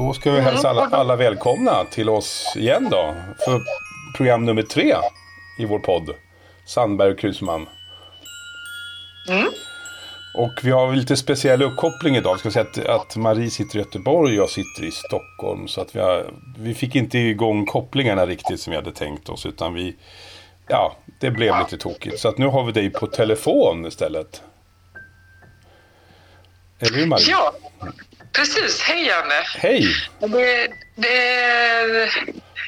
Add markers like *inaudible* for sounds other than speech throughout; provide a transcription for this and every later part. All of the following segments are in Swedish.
Då ska vi hälsa alla, alla välkomna till oss igen då. För program nummer tre i vår podd. Sandberg och Krusman. Och vi har lite speciell uppkoppling idag. Ska säga att, att Marie sitter i Göteborg och jag sitter i Stockholm. Så att vi, har, vi fick inte igång kopplingarna riktigt som vi hade tänkt oss. Utan vi, ja, det blev lite tokigt. Så att nu har vi dig på telefon istället. Eller hur Marie? Ja, precis. Hej Janne. Hej! Det, det,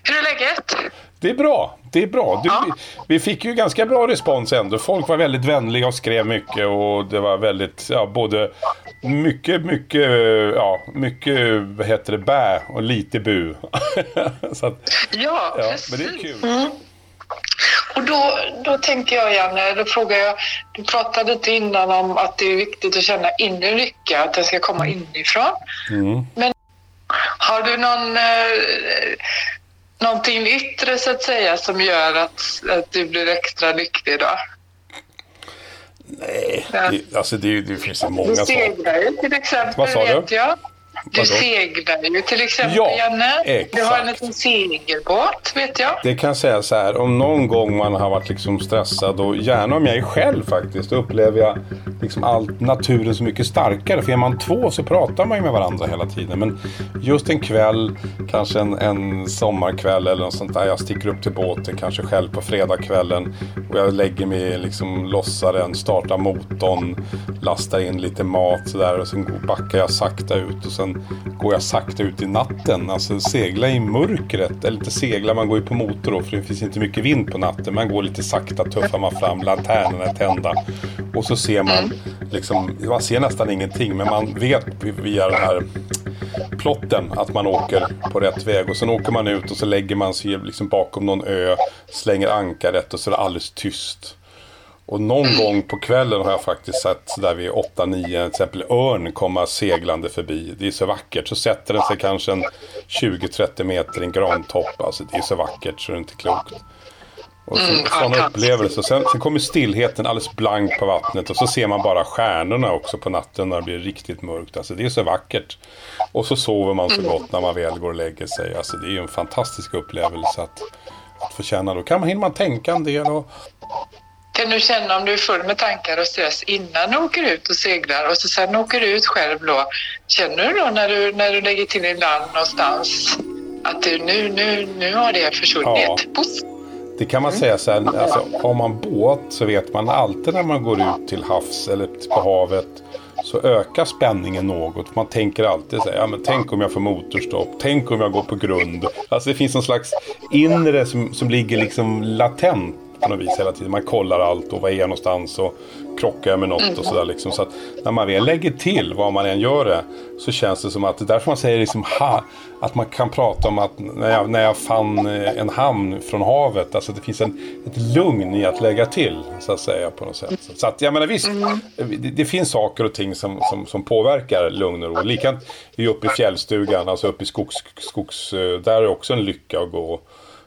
hur är läget? Det är bra. Det är bra. Du, Ja. vi, fick ju ganska bra respons ändå. Folk var väldigt vänliga och skrev mycket och det var väldigt, ja, både mycket, mycket, ja, mycket, vad heter det, bä och lite bu. *laughs* Att, Ja, ja, precis. men det är kul. Och då, då tänker jag Janne, då frågar jag, du pratade lite innan om att det är viktigt att känna inre lycka, att den ska komma inifrån. Mm. Men har du någon, eh, någonting yttre så att säga som gör att, att du blir extra lycklig då? Nej, det, alltså det, det finns ju Du många saker. seglar ju till exempel, Vad sa du? vet jag. Du seglar ju till exempel, Ja, Janne. Du har en exakt. liten segelbåt, vet jag. Det kan säga så här, om någon gång man har varit liksom stressad och gärna om jag är själv faktiskt, då upplever jag liksom allt naturen så mycket starkare. För är man två så pratar man ju med varandra hela tiden. Men just en kväll, kanske en, en sommarkväll eller något sånt där. Jag sticker upp till båten kanske själv på fredagskvällen och jag lägger mig liksom lossaren, startar motorn, lastar in lite mat sådär och sen backar jag sakta ut och sen går jag sakta ut i natten. Alltså segla i mörkret, eller inte segla, man går ju på motor då för det finns inte mycket vind på natten. Man går lite sakta, tuffar man fram, lanternorna är tända. Och så ser man liksom, man ser nästan ingenting men man vet via den här plotten att man åker på rätt väg. Och sen åker man ut och så lägger man sig liksom bakom någon ö, slänger ankaret och så är det alldeles tyst. Och någon gång på kvällen har jag faktiskt sett där vid 8-9 till exempel örn komma seglande förbi. Det är så vackert. Så sätter den sig kanske en 20-30 meter i en grantopp. Alltså det är så vackert så det är inte klokt. Och så, Mm, sådana upplevelser. Sen, sen kommer stillheten alldeles blank på vattnet och så ser man bara stjärnorna också på natten när det blir riktigt mörkt. Alltså det är så vackert. Och så sover man så gott när man väl går och lägger sig. Alltså det är ju en fantastisk upplevelse att, att få känna. Då kan man, hinner man tänka en del och Kan du känna om du är full med tankar och stress innan du åker ut och seglar och så sen åker du ut själv då? Känner du då när du, när du lägger till i land någonstans att du, nu, nu, nu har det försvunnit? Ja. Det kan man säga så här, alltså, har man båt så vet man alltid när man går ut till havs eller på havet så ökar spänningen något. Man tänker alltid så här, ja men tänk om jag får motorstopp, tänk om jag går på grund. Alltså det finns någon slags inre som, som ligger liksom latent på något vis hela tiden. Man kollar allt och var är jag någonstans och krockar jag med något och sådär liksom. Så att när man väl lägger till vad man än gör det så känns det som att det är därför man säger liksom ha, att man kan prata om att när jag, när jag fann eh, en hamn från havet, alltså det finns en, ett lugn i att lägga till så att säga på något sätt. Så att jag menar visst, det, det finns saker och ting som, som, som påverkar lugn och ro. Likadant är uppe i fjällstugan, alltså uppe i skogs, skogs, eh, där är också en lycka att gå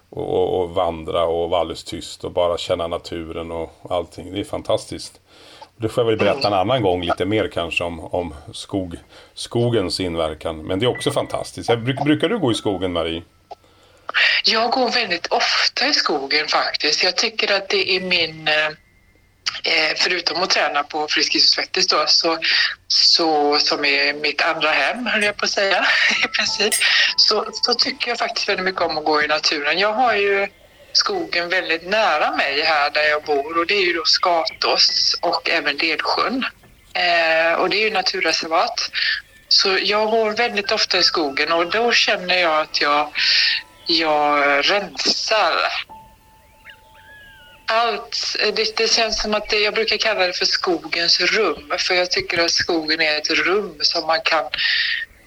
och, och, och vandra och vara alldeles tyst och bara känna naturen och allting. Det är fantastiskt. Det får jag väl berätta en annan gång lite mer kanske om, om skog, skogens inverkan. Men det är också fantastiskt. Jag, bruk, brukar du gå i skogen Marie? Jag går väldigt ofta i skogen faktiskt. Jag tycker att det är min... eh, Eh, förutom att träna på Friskis och Svettis då, så, så, som är mitt andra hem, höll jag på att säga, *laughs* i princip, så, så tycker jag faktiskt väldigt mycket om att gå i naturen. Jag har ju skogen väldigt nära mig här där jag bor och det är ju då Skatås och även Ledsjön. Eh, och det är ju naturreservat. Så jag går väldigt ofta i skogen och då känner jag att jag, jag rensar allt. Det, det känns som att det, jag brukar kalla det för skogens rum. För jag tycker att skogen är ett rum som man kan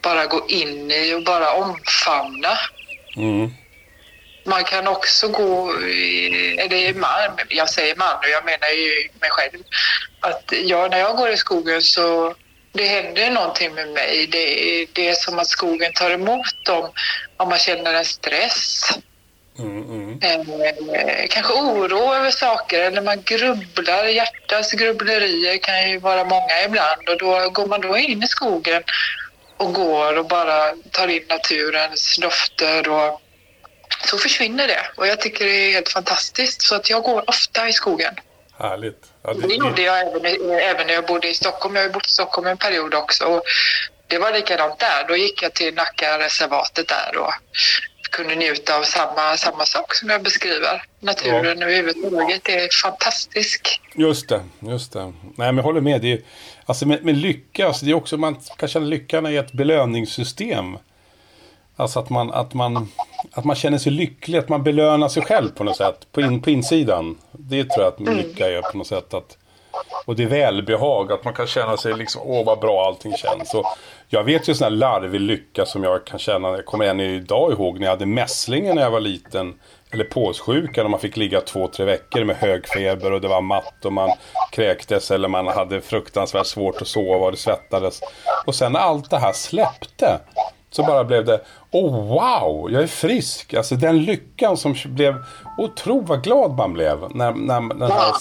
bara gå in i och bara omfamna. Mm. Man kan också gå, i- eller man, jag säger man och jag menar ju mig själv. Att jag, när jag går i skogen så det händer någonting med mig. Det, det är som att skogen tar emot dem om man känner en stress. Mm, mm. Eh, kanske oro över saker eller man grubblar. Hjärtats grubblerier kan ju vara många ibland och då går man då in i skogen och går och bara tar in naturens dofter och så försvinner det. Och jag tycker det är helt fantastiskt. Så att jag går ofta i skogen. Härligt. Ja, det, det gjorde jag även, även när jag bodde i Stockholm. Jag har bott i Stockholm en period också. Och det var likadant där. Då gick jag till Nackareservatet där och kunde njuta av samma, samma sak som jag beskriver. Naturen ja. överhuvudtaget är fantastisk. Just det, just det. Nej, men jag håller med. Det är, alltså med, med lycka, alltså det är också, man kan känna lyckan i ett belöningssystem. Alltså att man, att, man, att man känner sig lycklig, att man belönar sig själv på något sätt. På, in, på insidan. Det tror jag att mm. lycka är på något sätt. Att, och det är välbehag, att man kan känna sig liksom, åh vad bra allting känns. Och jag vet ju sån här larvig lycka som jag kan känna, jag kommer än idag ihåg när jag hade mässlingen när jag var liten. Eller påssjukan och man fick ligga två, tre veckor med hög feber och det var matt och man kräktes eller man hade fruktansvärt svårt att sova och det svettades. Och sen när allt det här släppte så bara blev det, oh wow, jag är frisk. Alltså den lyckan som blev, otroligt vad glad man blev när, när den här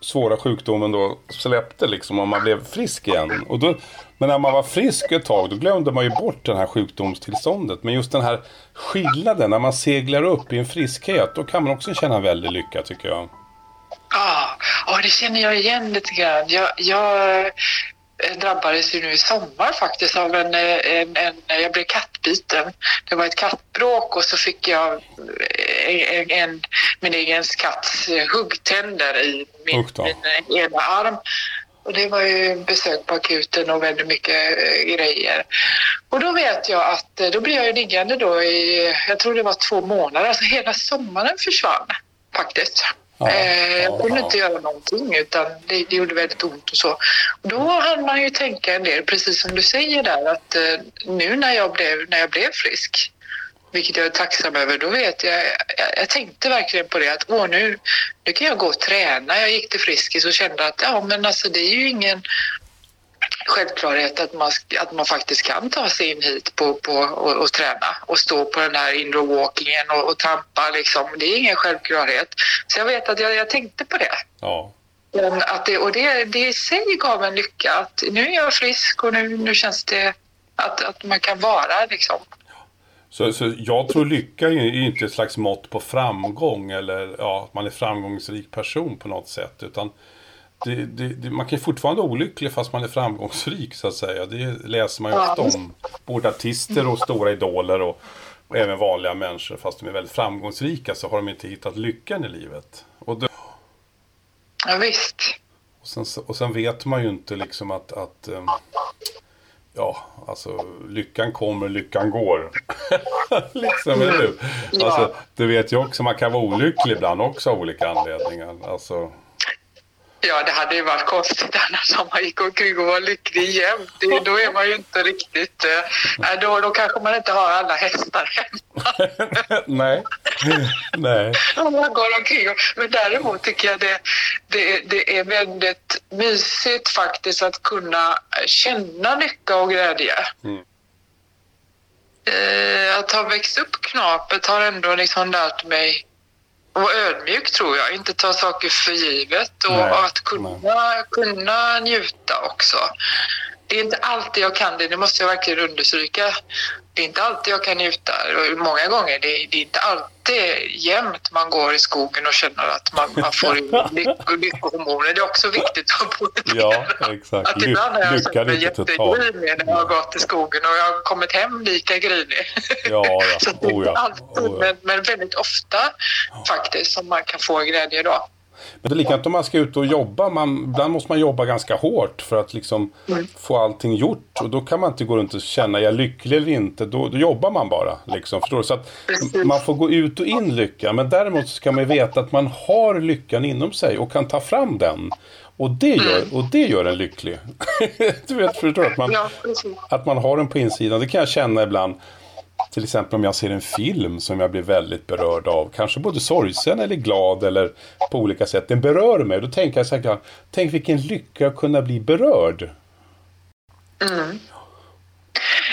svåra sjukdomen då släppte liksom och man blev frisk igen. Och då, men när man var frisk ett tag då glömde man ju bort det här sjukdomstillståndet. Men just den här skillnaden när man seglar upp i en friskhet då kan man också känna väldigt lycka tycker jag. Ja, oh, det känner jag igen lite grann. Jag, jag drabbades ju nu i sommar faktiskt av en, en, en, jag blev kattbiten. Det var ett kattbråk och så fick jag en, en min egen katts huggtänder i min, min ena arm. Och det var ju besök på akuten och väldigt mycket eh, grejer. Och då vet jag att eh, då blev jag liggande då i, jag tror det var två månader, alltså hela sommaren försvann faktiskt. Ja, eh, jag kunde ja, inte göra någonting utan det, det, gjorde väldigt ont och så. Och då hann man ju tänka en del, precis som du säger där, att eh, nu när jag blev, när jag blev frisk, vilket jag är tacksam över, då vet jag, jag, jag tänkte verkligen på det att åh nu, nu kan jag gå och träna. Jag gick till Friskis och kände att ja men alltså det är ju ingen självklarhet att man, att man faktiskt kan ta sig in hit på, på, och, och träna och stå på den här indoor walkingen och, och trampa. Liksom. Det är ingen självklarhet. Så jag vet att jag, jag tänkte på det. Ja. Att det och det, det i sig gav en lycka. Att nu är jag frisk och nu, nu känns det att, att man kan vara liksom. Så, så jag tror lycka är inte ett slags mått på framgång eller ja, att man är framgångsrik person på något sätt. Utan det, det, det, man kan ju fortfarande vara olycklig fast man är framgångsrik så att säga. Det läser man ju ofta om. Både artister och stora idoler och, och, även vanliga människor. Fast de är väldigt framgångsrika så har de inte hittat lyckan i livet. Och det... Ja, visst. Och sen, och sen vet man ju inte liksom att, att um, ja, alltså lyckan kommer, lyckan går. *laughs* liksom, eller hur? Alltså, du vet ju också, man kan vara olycklig ibland också av olika anledningar. Alltså, Ja, det hade ju varit konstigt *laughs* annars om man gick omkring och var lycklig jämt. Då är man ju inte riktigt... Äh, då, då kanske man inte har alla hästar hemma. *laughs* Nej. Nej. *laughs* Om man går omkring. Men däremot tycker jag det, det, det är väldigt mysigt faktiskt att kunna känna lycka och glädje. Mm. Eh, att ha växt upp knapet har ändå liksom lärt mig och ödmjuk tror jag, inte ta saker för givet och, Nej. att kunna, kunna njuta också. Det är inte alltid jag kan det, det måste jag verkligen understryka det är inte alltid jag kan njuta. Många gånger, det är, det är inte alltid jämt man går i skogen och känner att man, man får *laughs* lyckohormoner. Det är också viktigt att poängtera. Ja, exakt. Att ibland har jag känt mig jättegrinig när jag har gått i skogen och jag har kommit hem lika grinig. Ja, ja. *laughs* Så det är oh, inte alltid, oh, men, men väldigt ofta faktiskt som man kan få glädje då. Men det är likadant om man ska ut och jobba. Man, ibland måste man jobba ganska hårt för att liksom mm. få allting gjort. Och då kan man inte gå runt och känna, är jag lycklig eller inte? Då, då jobbar man bara. Liksom, förstår du? Så att man får gå ut och in lycka. Men däremot ska man veta att man har lyckan inom sig och kan ta fram den. Och det gör, mm. och det gör en lycklig. *laughs* du vet, förstår du? Att man, att man har den på insidan. Det kan jag känna ibland. Till exempel om jag ser en film som jag blir väldigt berörd av. Kanske både sorgsen eller glad eller på olika sätt. Den berör mig. Då tänker jag så här, tänk vilken lycka att kunna bli berörd. Mm.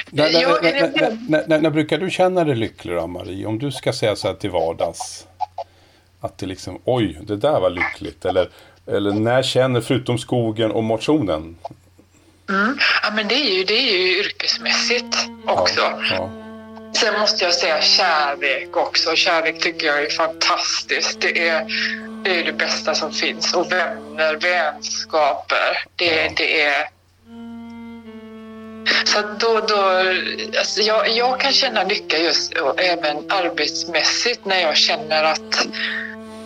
När, när, när, när, brukar du känna dig lycklig då, Marie? Om du ska säga så här till vardags. Att det liksom, oj, det där var lyckligt. Eller, eller när känner, förutom skogen och motionen, Mm. Ja, men det är ju, det är ju yrkesmässigt också. Ja, ja. Sen måste jag säga kärlek också. Kärlek tycker jag är fantastiskt. Det är det, är det bästa som finns. Och vänner, vänskaper. Det, det är... Så då, då, alltså jag, jag kan känna lycka just och även arbetsmässigt när jag känner att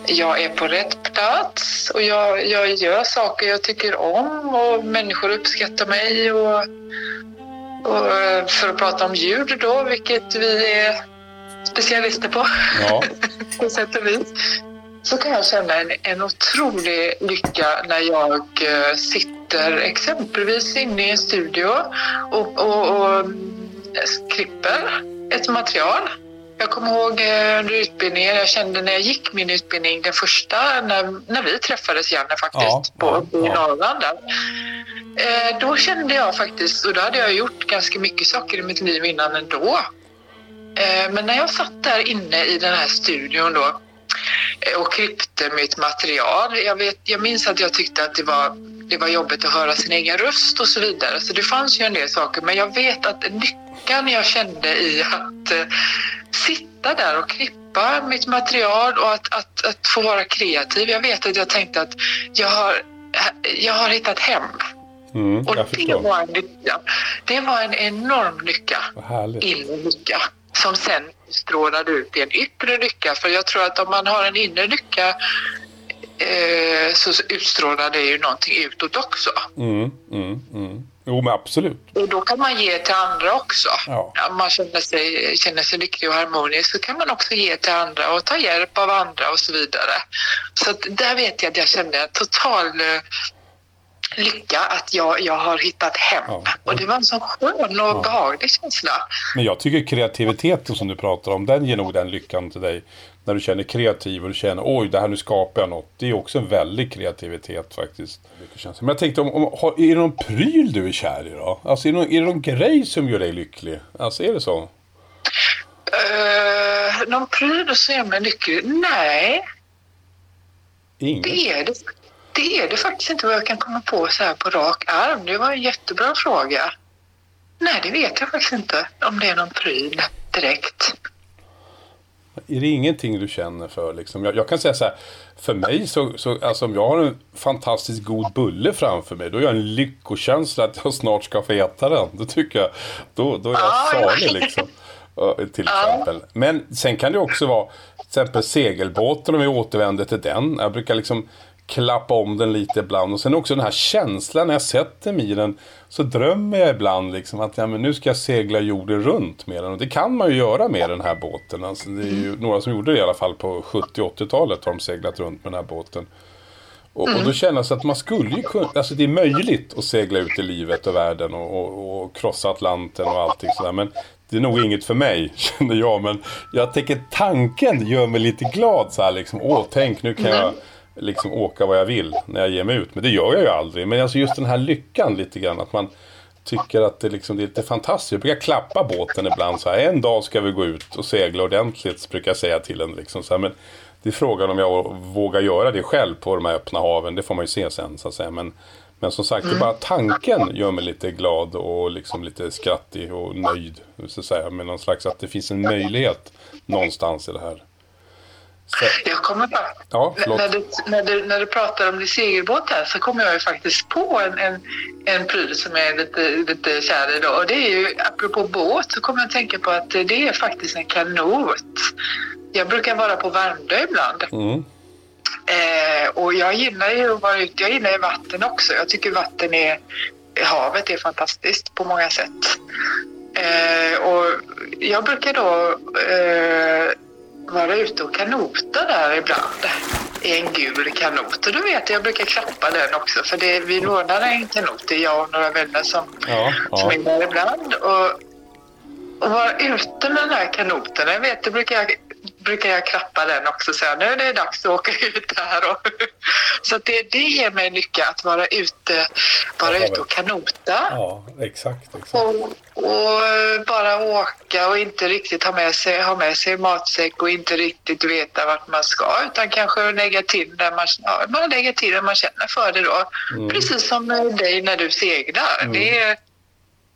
jag är på rätt plats och jag, jag gör saker jag tycker om och människor uppskattar mig. Och, och för att prata om ljud då, vilket vi är specialister på, Ja. *laughs* på sätt och vis, så kan jag känna en, en otrolig lycka när jag eh, sitter exempelvis inne i en studio och, och, och klipper ett material. Jag kommer ihåg eh, under utbildningen, jag kände när jag gick min utbildning, den första, när, när vi träffades Janne faktiskt, Ja, på, ja. Norrland där. Eh, då kände jag faktiskt, och då hade jag gjort ganska mycket saker i mitt liv innan ändå. Eh, men när jag satt där inne i den här studion då eh, och klippte mitt material. Jag, vet, jag minns att jag tyckte att det var, det var jobbigt att höra sin egen röst och så vidare. Så det fanns ju en del saker. Men jag vet att lyckan jag kände i att sitta där och klippa mitt material och att, att, att få vara kreativ. Jag vet att jag tänkte att jag har, jag har hittat hem. Mm, Och det var en lycka. Det var en enorm lycka inre lycka som sen strålade ut i en yttre lycka. För jag tror att om man har en inre lycka eh, så utstrålar det ju någonting utåt också. Mm, mm, mm. Jo, men absolut. Och då kan man ge till andra också. Ja. Om man känner sig, känner sig lycklig och harmonisk så kan man också ge till andra och ta hjälp av andra och så vidare. Så att där vet jag att jag kände en total eh, lycka att jag, jag har hittat hem. Ja. Och det var en så skön och behaglig känsla. Men jag tycker kreativiteten som du pratar om, den ger nog den lyckan till dig. När du känner kreativ och du känner oj, det här nu skapar jag något. Det är också en väldig kreativitet faktiskt. Men jag tänkte, om, om, är det någon pryl du är kär i då? Alltså är det, någon, är det någon grej som gör dig lycklig? Alltså är det så? Uh, någon pryl som gör mig lycklig? Nej, Ingen? det är det, det är det faktiskt inte vad jag kan komma på så här på rak arm. Det var en jättebra fråga. Nej, det vet jag faktiskt inte om det är någon pryl direkt. Är det ingenting du känner för liksom? Jag, jag kan säga så här. För mig så, så alltså om jag har en fantastiskt god bulle framför mig. Då är jag en lyckokänsla att jag snart ska få äta den. Då tycker jag, då, då är jag Ja, ja. salig liksom. Ja, Till exempel. Men sen kan det också vara till exempel segelbåten om vi återvänder till den. Jag brukar liksom klappa om den lite ibland. Och sen också den här känslan när jag sätter mig i den. Så drömmer jag ibland liksom att ja, men nu ska jag segla jorden runt med den. Och det kan man ju göra med den här båten. Alltså, det är ju några som gjorde det i alla fall på 70-80-talet har de seglat runt med den här båten. Och, och då känns det att man skulle ju kunna, alltså det är möjligt att segla ut i livet och världen och, och, och krossa Atlanten och allting sådär. Men det är nog inget för mig, *laughs* känner jag. Men jag tänker tanken gör mig lite glad så här liksom. Åh, tänk nu kan jag liksom åka vad jag vill när jag ger mig ut. Men det gör jag ju aldrig. Men alltså just den här lyckan lite grann. Att man tycker att det, liksom, det är lite fantastiskt. Jag brukar klappa båten ibland så här. En dag ska vi gå ut och segla ordentligt, brukar jag säga till en. Liksom, så här. Men det är frågan om jag vågar göra det själv på de här öppna haven. Det får man ju se sen så att säga. Men, men som sagt, är bara tanken gör mig lite glad och liksom lite skrattig och nöjd. Så att säga. Med någon slags att det finns en möjlighet någonstans i det här. Så, Jag kommer bara... ja, när, du, när, du, när du pratar om din segelbåt här så kommer jag ju faktiskt på en, en, en pryl som jag är lite, lite kär i då. Och det är ju, apropå båt, så kommer jag att tänka på att det är faktiskt en kanot. Jag brukar vara på Värmdö ibland. Mm. Eh, och jag gillar ju att vara ute, jag gillar ju vatten också. Jag tycker vatten är, havet är fantastiskt på många sätt. Eh, och jag brukar då eh, vara ute och kanota där ibland. I en gul kanot. Och då vet jag, jag brukar klappa den också. För det, vi lånar en kanot, det är jag och några vänner som, Ja, som ja. är där ibland. Och, och vara ute med den här kanoten. Jag vet, det brukar jag brukar jag klappa den också och säga nu är det dags att åka ut här. Och så det, det ger mig lycka att vara ute, vara ute och kanota. Ja, exakt. exakt. Och, och bara åka och inte riktigt ha med, sig, ha med sig matsäck och inte riktigt veta vart man ska utan kanske lägga till där man, ja, man lägger till där man känner för det då. Mm. Precis som dig när du seglar. Det är,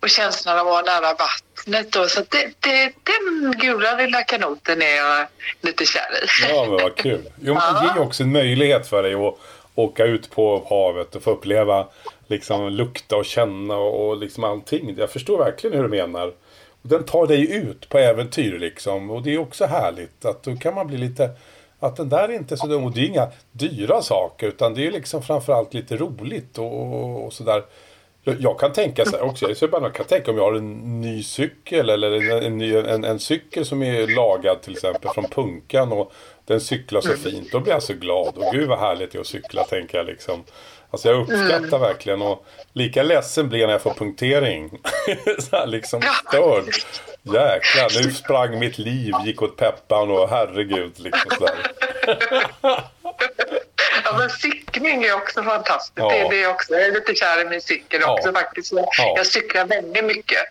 och känslan av att vara nära vattnet. Då. Så det, det, den gula lilla kanoten är jag lite kär i. Ja, men vad kul. Jo, men det ger ju också en möjlighet för dig att åka ut på havet och få uppleva liksom lukta och känna och, och liksom allting. Jag förstår verkligen hur du menar. Och den tar dig ut på äventyr liksom. Och det är också härligt att då kan man bli lite att den där är inte så dum. Och det är inga dyra saker utan det är liksom framförallt lite roligt och, och, och sådär. Jag kan tänka så här också. Jag bara kan tänka om jag har en ny cykel eller en, en, ny, en, en cykel som är lagad till exempel från punkan och den cyklar så fint. Då blir jag så glad. Och gud vad härligt det är att cykla tänker jag liksom. Alltså jag uppskattar verkligen och lika ledsen blir jag när jag får punktering. *laughs* så här liksom störd. Jäklar, nu sprang mitt liv, gick åt peppan och herregud liksom sådär. *laughs* Ja, men cykling är också fantastiskt. Ja. Det, det är också, jag är lite kär i min cykel ja. också faktiskt. Jag, ja. jag cyklar väldigt mycket.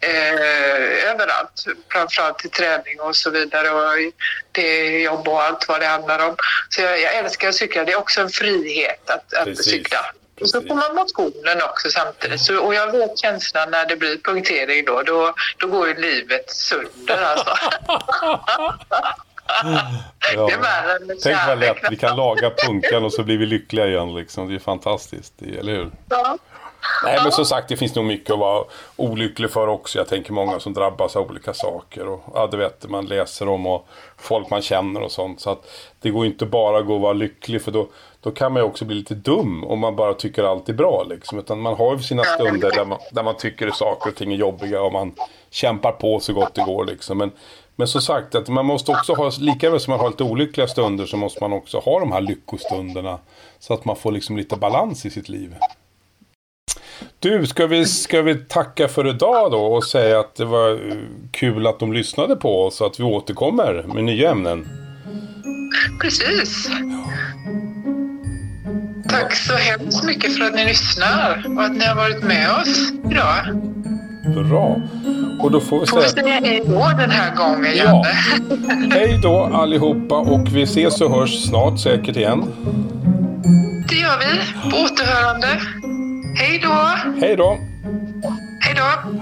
Eh, överallt. Framförallt till träning och så vidare. Och det är jobb och allt vad det handlar om. Så jag, jag älskar att cykla. Det är också en frihet att, att cykla. Och så får man motionen också samtidigt. Så, och jag vet känslan när det blir punktering då. Då, då går ju livet sönder alltså. *laughs* *laughs* Ja. Tänk vad lätt vi kan laga punkan och så blir vi lyckliga igen. Liksom. Det är fantastiskt, eller hur? Ja. Nej men som sagt det finns nog mycket att vara olycklig för också. Jag tänker många som drabbas av olika saker. Och, ja, det vet man läser om och folk man känner och sånt. Så att det går inte bara att gå och vara lycklig för då, då kan man ju också bli lite dum om man bara tycker allt är bra. Liksom. Utan man har ju sina stunder där man, där man tycker saker och ting är jobbiga och man kämpar på så gott det går. Liksom. Men, men som sagt, att man måste också ha, lika väl som man har lite olyckliga stunder så måste man också ha de här lyckostunderna. Så att man får liksom lite balans i sitt liv. Du, ska vi, ska vi tacka för idag då och säga att det var kul att de lyssnade på oss och att vi återkommer med nya ämnen? Precis. Tack så hemskt mycket för att ni lyssnar och att ni har varit med oss idag. Bra. Och då får vi säga... Får vi säga hej då den här gången, Janne? Ja. *laughs* Hej då allihopa och vi ses och hörs snart säkert igen. Det gör vi. På återhörande. Hej då! Hej då! Hej då!